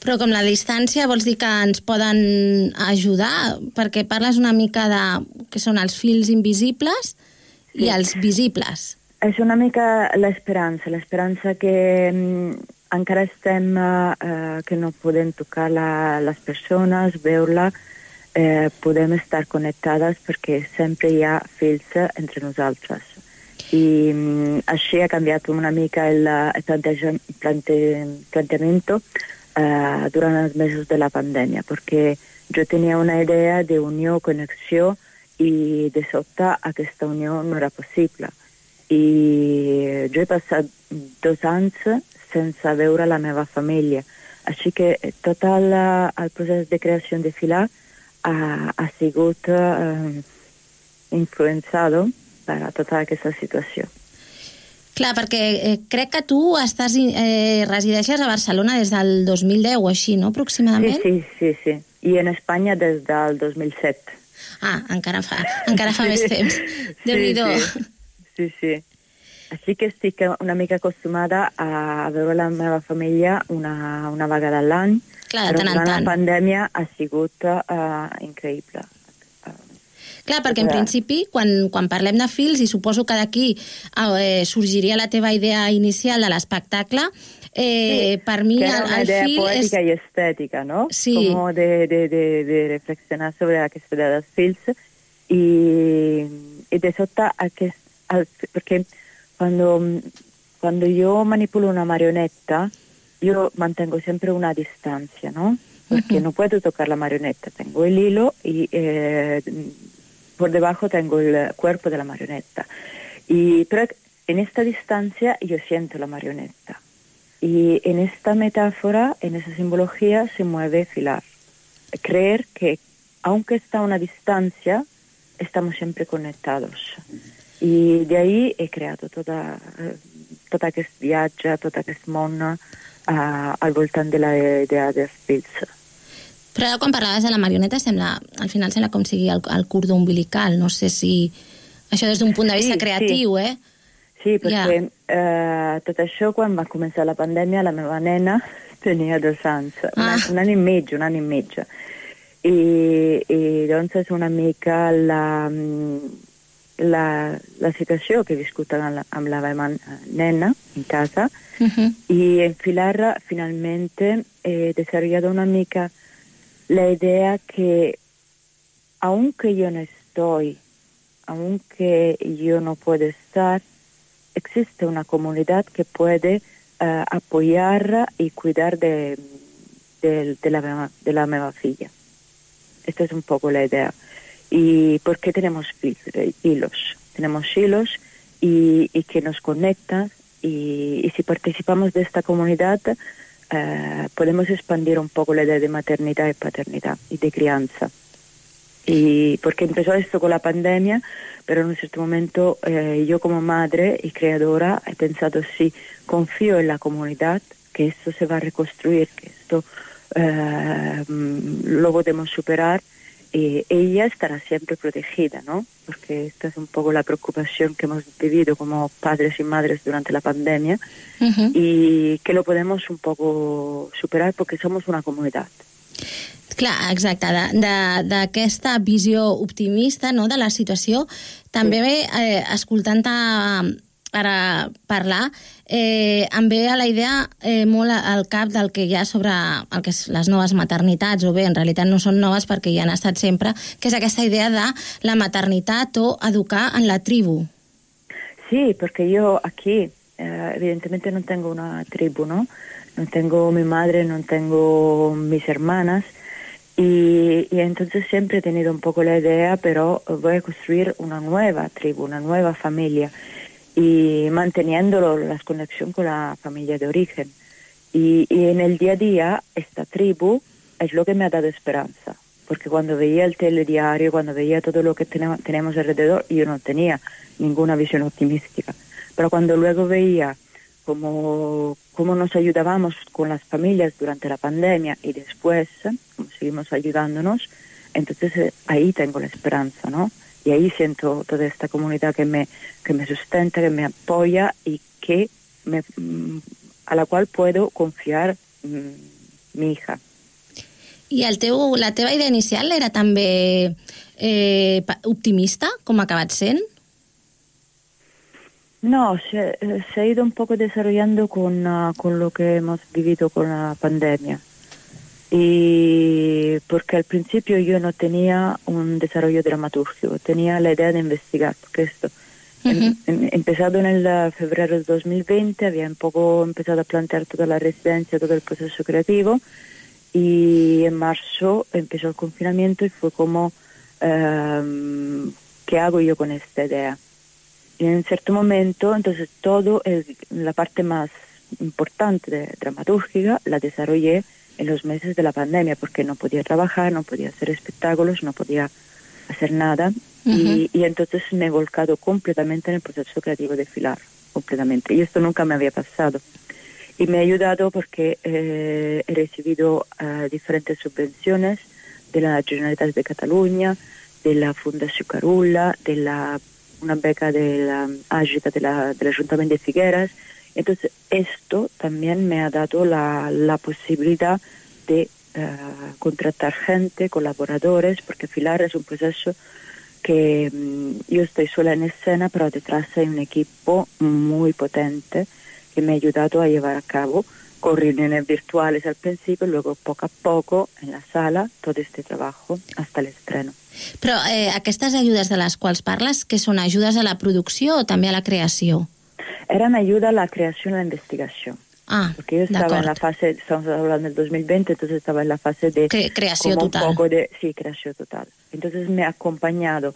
Però com la distància vols dir que ens poden ajudar? Perquè parles una mica de que són els fils invisibles sí. i els visibles. És una mica l'esperança, l'esperança que mm, encara estem, eh, que no podem tocar la, les persones, veure-la, eh, podem estar connectades perquè sempre hi ha fils entre nosaltres. I mm, així ha canviat una mica el, el planteja, plante, eh, durant els mesos de la pandèmia, perquè jo tenia una idea d'unió, connexió, i de sobte aquesta unió no era possible. I jo he passat dos anys sense veure la meva família. Així que tot el, el procés de creació de Filar ha, ha sigut eh, influenciado per a tota aquesta situació. Clar, perquè eh, crec que tu estàs, eh, resideixes a Barcelona des del 2010 o així, no, aproximadament? Sí, sí, sí, sí. I en Espanya des del 2007. Ah, encara fa, encara fa més temps. Déu-n'hi-do. Sí, sí, sí. Així que estic una mica acostumada a veure la meva família una, una vegada a l'any, Clar, de tant en tant. la pandèmia ha sigut uh, increïble. Clar, perquè en Clar. principi, quan, quan parlem de fils, i suposo que d'aquí eh, sorgiria la teva idea inicial de l'espectacle, eh, per mi que era el, una el idea fil és... poética y estética, ¿no? Sí. Como de, de, de, de reflexionar sobre aquesta idea dels fils y, y de sobte aquest, el, perquè cuando, cuando yo manipulo una marioneta, yo mantengo siempre una distancia, ¿no? Porque Ujú. no puedo tocar la marioneta, tengo el hilo y eh, por debajo tengo el cuerpo de la marioneta. Y, pero en esta distancia yo siento la marioneta. Y en esta metáfora, en esa simbología, se mueve filar. Creer que, aunque está a una distancia, estamos siempre conectados. I de ahí he creat tota, eh, tot aquest viatge, tot aquest món eh, al voltant de la idea dels fills. Però quan parlaves de la marioneta, sembla, al final sembla com sigui el, el cordó umbilical. No sé si... Això des d'un punt de vista Sí, sí. creatiu, eh? Sí, perquè Ja. eh, tot això, quan va començar la pandèmia, la meva nena tenia dos anys, un, Ah. any, un any i mig, un any i mig. I, i doncs és una mica la, la, la situació que he viscut amb la, amb la meva nena en casa, Uh -huh. y en Filarra finalmente he desarrollado una mica la idea que aunque yo no estoy, aunque yo no puedo estar, existe una comunidad que puede eh, apoyar y cuidar de, de, la, de la meva filla. Esta es un poco la idea. ¿Y por qué tenemos hilos? Tenemos hilos y, y que nos conectan y, y si participamos de esta comunidad eh, podemos expandir un poco la idea de maternidad y paternidad y de crianza. Y porque empezó esto con la pandemia, pero en un cierto momento eh, yo como madre y creadora he pensado, sí, confío en la comunidad, que esto se va a reconstruir, que esto eh, mm, lo podemos superar y ella estará siempre protegida, ¿no? Porque esta es un poco la preocupación que hemos vivido como padres y madres durante la pandemia Uh -huh. y que lo podemos un poco superar porque somos una comunidad. Clar, exacte, d'aquesta visió optimista no, de la situació. També, eh, ara parlar, eh, em ve a la idea eh, molt al cap del que hi ha sobre el que és les noves maternitats, o bé, en realitat no són noves perquè hi han estat sempre, que és aquesta idea de la maternitat o educar en la tribu. Sí, porque yo aquí, eh, evidentemente no tengo una tribu, ¿no? No tengo mi madre, no tengo mis hermanas. Y, y entonces siempre he tenido un poco la idea, pero voy a construir una nueva tribu, una nueva familia. Y manteniendo la conexión con la familia de origen. Y, y en el día a día, esta tribu es lo que me ha dado esperanza. porque cuando veía el telediario, cuando veía todo lo que tenemos, alrededor, yo no tenía ninguna visión optimística. Pero cuando luego veía cómo, cómo nos ayudábamos con las familias durante la pandemia y después, cómo seguimos ayudándonos, entonces eh, ahí tengo la esperanza, ¿no? Y ahí siento toda esta comunidad que me, que me sustenta, que me apoya y que me, mm, a la qual puedo confiar mm, mi hija. I el teu, la teva idea inicial era també eh, optimista, com ha acabat sent? No, se, eh, se ha ido un poco desarrollando con, ah, con lo que hemos vivido con la pandemia. Y porque al principio yo no tenía un desarrollo dramatúrgico, tenía la idea de investigar, porque esto, em- em- empezado en el ah, febrero de 2020, había un poco empezado a plantear toda la residencia, todo el proceso creativo, y en marzo empezó el confinamiento y fue como, ehm, ¿qué hago yo con esta idea? Y en cierto momento, entonces todo el- la parte más importante de dramatúrgica la desarrollé en los meses de la pandemia, porque no podía trabajar, no podía hacer espectáculos, no podía hacer nada. y, y entonces me he volcado completamente en el proceso creativo de filar, completamente. Y esto nunca me había pasado. Y me ha ayudado porque eh, he recibido eh, diferentes subvenciones de la Generalitat de Cataluña, de la Fundación Carulla, de la, una beca de la Agita de la- del Ayuntamiento de Figueras. Entonces, esto también me ha dado la, posibilidad de eh, contratar gente, colaboradores, porque filar es un proceso que mm, yo estoy sola en escena, pero detrás hay un equipo muy potente que me ha ayudado a llevar a cabo con reuniones virtuales al principio, luego poco a poco en la sala, todo este trabajo hasta el estreno. Però eh, aquestes ajudes de les quals parles, que són ajudes a la producció o també a la creació? Eran ayuda a la creación y la investigación. Ah, Porque yo estaba en la fase, estamos hablando del 2020, entonces estaba en la fase de... Cre- creación como un total. poco de, sí, creación total. Entonces me ha acompañado,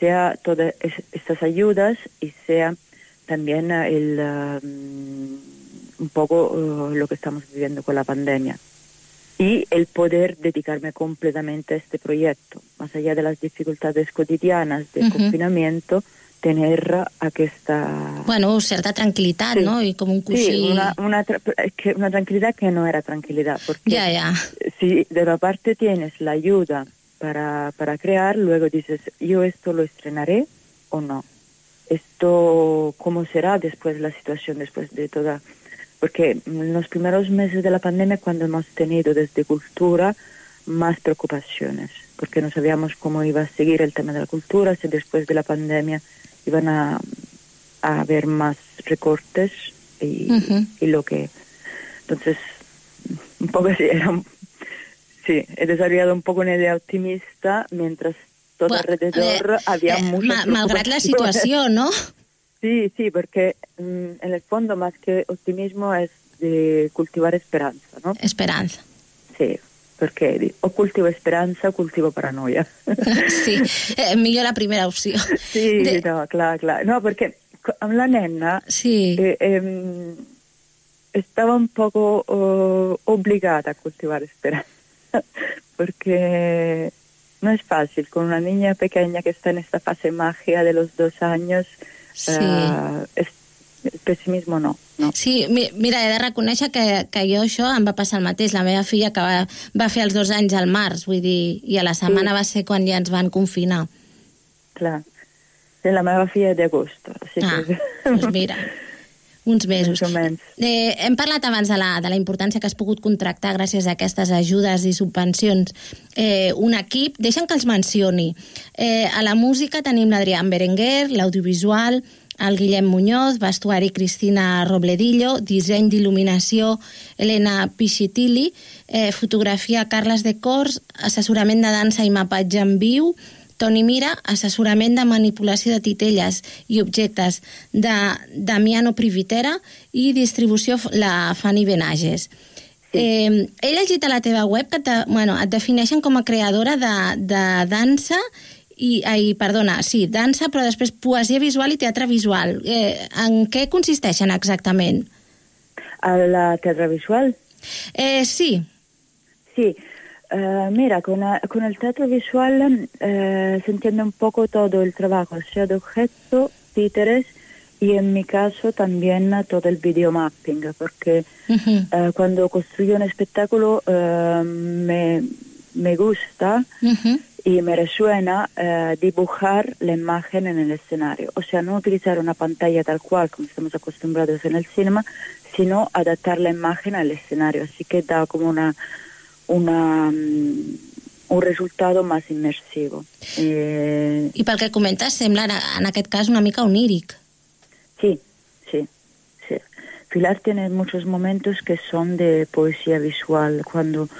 sea todas es- estas ayudas y sea también eh, el, mm, un poco eh, lo que estamos viviendo con la pandemia. Y el poder dedicarme completamente a este proyecto, más allá de las dificultades cotidianas del confinamiento, tener aquesta... Bueno, certa tranquil·litat, Sí. no? I com un coixí... Sí, una, una, que una tranquilidad que no era tranquilidad, porque Ya, ya. si de una parte tienes la ayuda para, para crear, luego dices, yo esto lo estrenaré o no. Esto, ¿cómo será después la situación, después de toda... Porque en los primeros meses de la pandemia, cuando hemos tenido desde cultura más preocupaciones, porque no sabíamos cómo iba a seguir el tema de la cultura, si después de la pandemia iban a, a haber más recortes y, y lo que... Entonces, un poco así, era sí, he desarrollado un poco una idea optimista mientras todo Bueno, alrededor eh, había eh, muchas ma- malgrat la preocupaciones. situació, no? Sí, sí, porque mm, en el fondo más que optimismo es de cultivar esperanza, ¿no? Esperanza. Sí, porque di- o cultivo esperanza o cultivo paranoia. Sí, eh, millor la primera opció. Sí, De- no, claro, claro. No, porque co- amb la nena Sí. eh, em, estaba un poco oh, obligada a cultivar esperanza, porque no es fácil con una niña pequeña que está en esta fase magia de los dos años. Sí. eh, es- el pesimismo no, no. Sí, mi- mira, he de reconèixer que, que jo això em va passar el mateix. La meva filla que va, va fer els dos anys al març, vull dir, i a la setmana va ser quan ja ens van confinar. Clar. Sí, la meva filla és d'agost. Així Ah, que... doncs mira, uns mesos. O. Eh, hem parlat abans de la, de la importància que has pogut contractar gràcies a aquestes ajudes i subvencions eh, un equip. Deixa'm que els mencioni. Eh, a la música tenim l'Adrián Berenguer, l'audiovisual, el Guillem Muñoz, vestuari Cristina Robledillo, disseny d'il·luminació Elena Pichitili, eh, fotografia Carles de Cors, assessorament de dansa i mapatge en viu, Toni Mira, assessorament de manipulació de titelles i objectes de Damiano Privitera i distribució la Fanny Benages. Eh, he llegit a la teva web que te, bueno, et defineixen com a creadora de, de dansa i, ai, perdona, sí, dansa, però després poesia visual i teatre visual. Eh, en què consisteixen exactament? La teatre visual? Eh, sí. Sí. Eh, mira, con, eh, con el teatro visual eh, se entiende un poco todo el trabajo, sea de objeto, títeres y en mi caso también todo el videomapping, porque eh, cuando construyo un espectáculo eh, me, me gusta y me resuena eh, dibujar la imagen en el escenario. O sea, no utilizar una pantalla tal cual como estamos acostumbrados en el cinema, sino adaptar la imagen al escenario. Así que da como una, una, mm, un resultado más inmersivo. Eh, I pel que comentes, sembla en, en aquest cas una mica oníric. Sí, sí, sí. Pilar tiene muchos momentos que son de poesía visual. Cuando,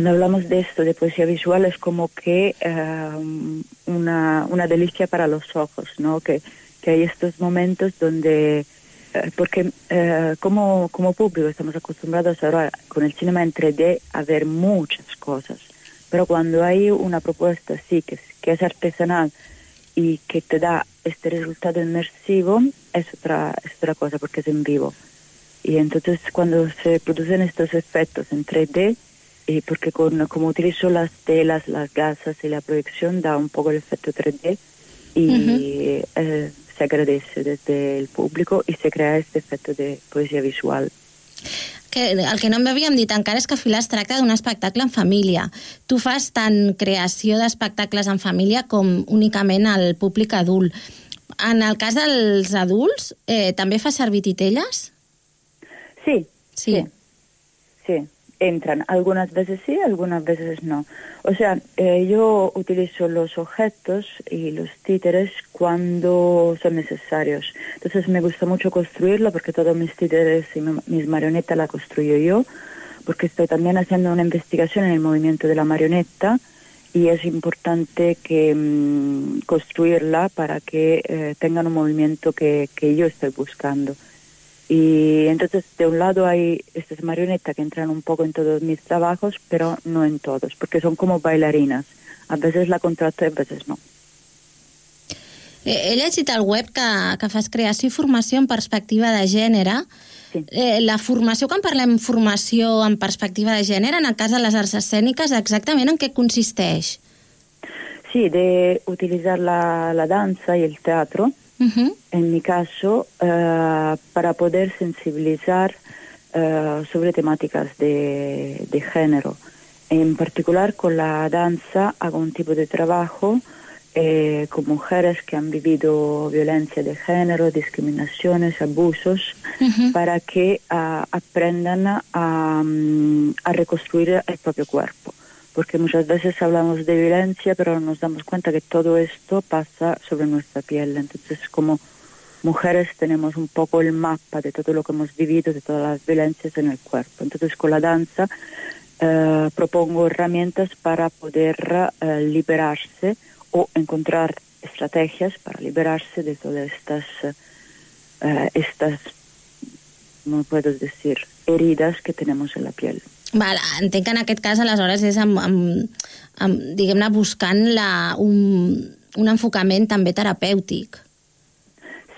cuando hablamos de esto, de poesía visual, es como que una, una delicia para los ojos, ¿no? Que, que hay estos momentos donde, eh, porque eh, como, como público estamos acostumbrados ahora con el cinema en 3D a ver muchas cosas, pero cuando hay una propuesta así, que, que es artesanal, y que te da este resultado inmersivo es otra, es otra cosa porque es en vivo. Y entonces cuando se producen estos efectos en 3D, y porque con, como utilizo las telas, las gasas y la proyección da un poco el efecto 3D y eh, se agradece desde el público y se crea este efecto de poesía visual. Que, el que no m'havíem dit encara és que Filar es tracta d'un espectacle en família. Tu fas tant creació d'espectacles en família com únicament al públic adult. En el cas dels adults, eh, també fa servir titelles? Sí. sí, sí, entran. Algunas veces sí, algunas veces no. O sea, eh, yo utilizo los objetos y los títeres cuando son necesarios. Entonces me gusta mucho construirlo porque todos mis títeres y mi- mis marionetas la construyo yo, porque estoy también haciendo una investigación en el movimiento de la marioneta y es importante que mm, construirla para que eh, tengan un movimiento que, que yo estoy buscando. Y entonces, de un lado hay estas marionetas que entran un poco en todos mis trabajos, pero no en todos, porque son como bailarinas. A veces la contrato y a veces no. Eh, he llegit al web que, que fas creació i formació en perspectiva de gènere. Sí. Eh, la formació, quan parlem formació en perspectiva de gènere, en el cas de les arts escèniques, exactament en què consisteix? Sí, de utilizar la, la danza y el teatro, Uh -huh. en mi caso, eh, para poder sensibilizar eh, sobre temáticas de, de género. En particular con la danza hago un tipo de trabajo eh, con mujeres que han vivido violencia de género, discriminaciones, abusos, para que aprendan a, mm, a reconstruir el propio cuerpo. Porque muchas veces hablamos de violencia, pero nos damos cuenta que todo esto pasa sobre nuestra piel. Entonces, como mujeres tenemos un poco el mapa de todo lo que hemos vivido, de todas las violencias en el cuerpo. Entonces, con la danza eh, propongo herramientas para poder eh, liberarse o encontrar estrategias para liberarse de todas estas, eh, estas, no puedo decir, heridas que tenemos en la piel. Val, entenc que en aquest cas, aleshores, és amb, amb, amb diguem-ne, buscant la, un, un enfocament també terapèutic.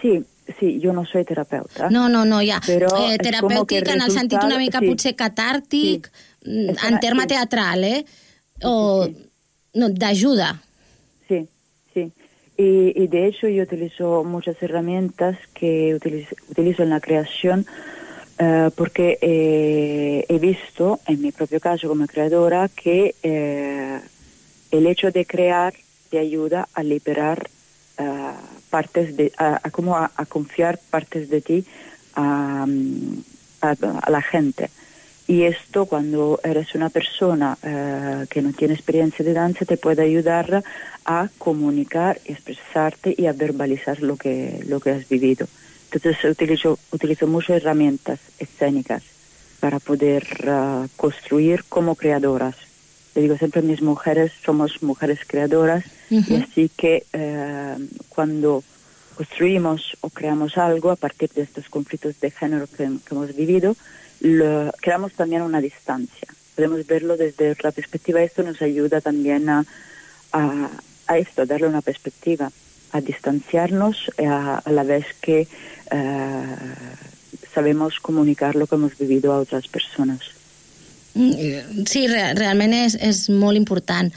Sí, sí, yo no soy terapeuta. No, no, no, ja. Però eh, terapèutic en el sentit una mica sí. potser catàrtic, mm, És en terme sí. teatral, eh? O no, d'ajuda. Sí, sí. Y, y de hecho yo utilizo muchas herramientas que utilizo, utilizo en la creación eh, porque eh, he visto en mi propio caso como creadora que eh, el hecho de crear te ayuda a liberar eh, partes de, a, a como a, confiar partes de ti a, a- la gente. Y esto cuando eres una persona que no tiene experiencia de danza te puede ayudar a comunicar, expresarte y a verbalizar lo que, lo que has vivido. Entonces utilizo, utilizo muchas herramientas escénicas para poder eh, construir como creadoras. Le digo siempre a mis mujeres, somos mujeres creadoras y así que eh, cuando construimos o creamos algo a partir de estos conflictos de género que, que hemos vivido, lo- creamos también una distancia. Podemos verlo desde otra perspectiva. Esto nos ayuda también a, a, a esto, a darle una perspectiva, a distanciarnos eh, a, a la vez que eh, sabemos comunicar lo que hemos vivido a otras personas. Mm, Sí, re realment és, és molt important.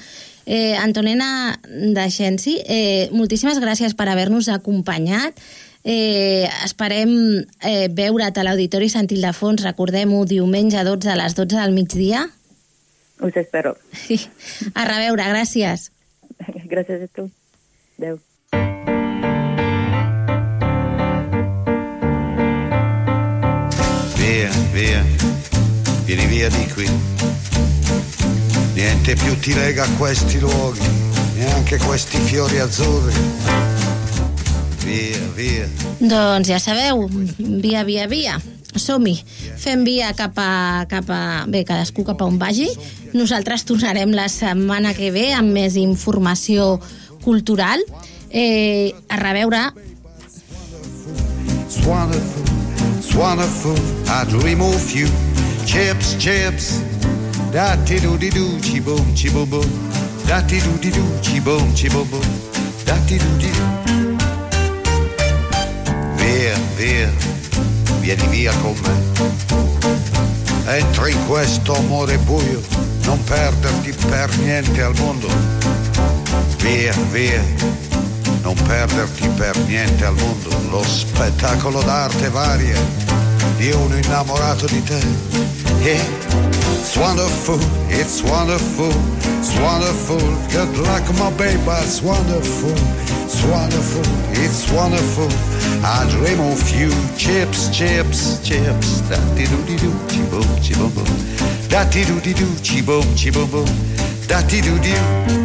Eh, Antonena Deixensi, eh, moltíssimes gràcies per haver-nos acompanyat. Eh, esperem eh, veure't a l'Auditori Sant Ildefons, recordem-ho, diumenge 12 a les 12 del migdia. Us espero. A reveure, gràcies. Gràcies a tu. Adéu. Via, via, vieni via di qui. Niente più ti lega a questi luoghi, neanche questi fiori azzurri. Via, via. Doncs ja sabeu, via, via, via. Som-hi. Fem via cap a, cap a... Bé, cadascú cap a on vagi. Nosaltres tornarem la setmana que ve amb més informació cultural. Eh, a reveure. It's wonderful, it's wonderful. I dream of you. Chips, chips. Da ti do di do, chi boom, chi boom boom. Da ti do di do, chi boom, chi boom boom. Da ti do di do. Via, via, vieni via con me. Entra in questo amore buio, non perderti per niente al mondo. Via, via, non perderti per niente al mondo. Lo spettacolo d'arte varia di uno innamorato di te. Yeah. It's wonderful, it's wonderful, it's wonderful. Good luck, my baby, it's wonderful, it's wonderful, it's wonderful. I dream of you, chips, chips, chips. Da di do di do, chi boom, chi boom boom. Da di do di do, chi boom, chi boom boom. Da di do di do.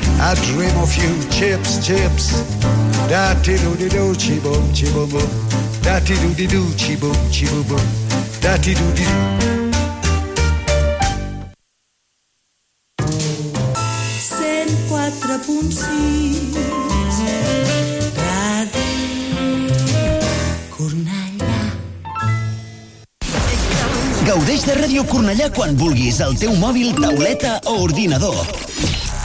I dream of you, chips, chips. Da ti do di do, chi boom, chi boom boom. Da ti do di do, chi boom, chi boom boom. Da ti do di do. 104.6 Gaudeix de Ràdio Cornellà quan vulguis al teu mòbil, tauleta o ordinador.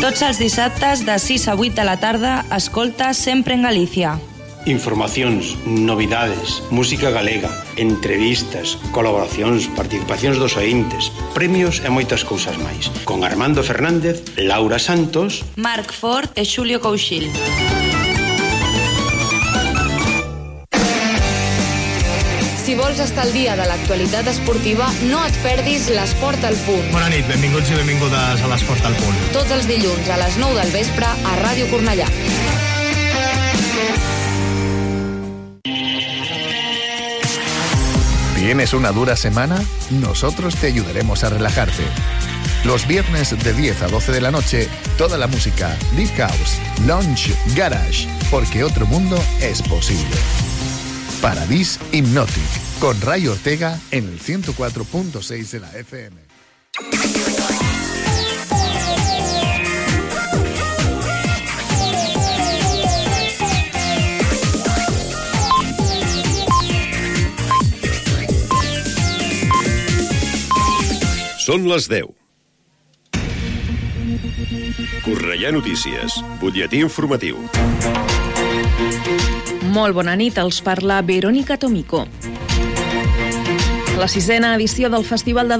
Tots els dissabtes de 6 a 8 de la tarda, escolta sempre en Galícia. Informacións, novidades, música galega, entrevistas, colaboracións, participacións dos ointes, premios e moitas cousas máis. Con Armando Fernández, Laura Santos, Marc Ford e Xulio Couchil. Si vols estar al dia de l'actualitat esportiva, no et perdis l'Esport al punt. Bona nit, benvinguts i benvingudes a l'Esport al Punt. Tots els dilluns a les 9 del vespre a Ràdio Cornellà. ¿Tienes una dura semana? Nosotros te ayudaremos a relajarte. Los viernes de 10 a 12 de la noche, toda la música, Deep House, Lounge, Garage, porque otro mundo es posible. Paradis Hypnotic, con Ray Ortega en el 104.6 de la FM. Són les 10. Correia Notícies, butlletí informatiu. Molt bona nit, els parla Verónica Tomico. La sisena edició del Festival de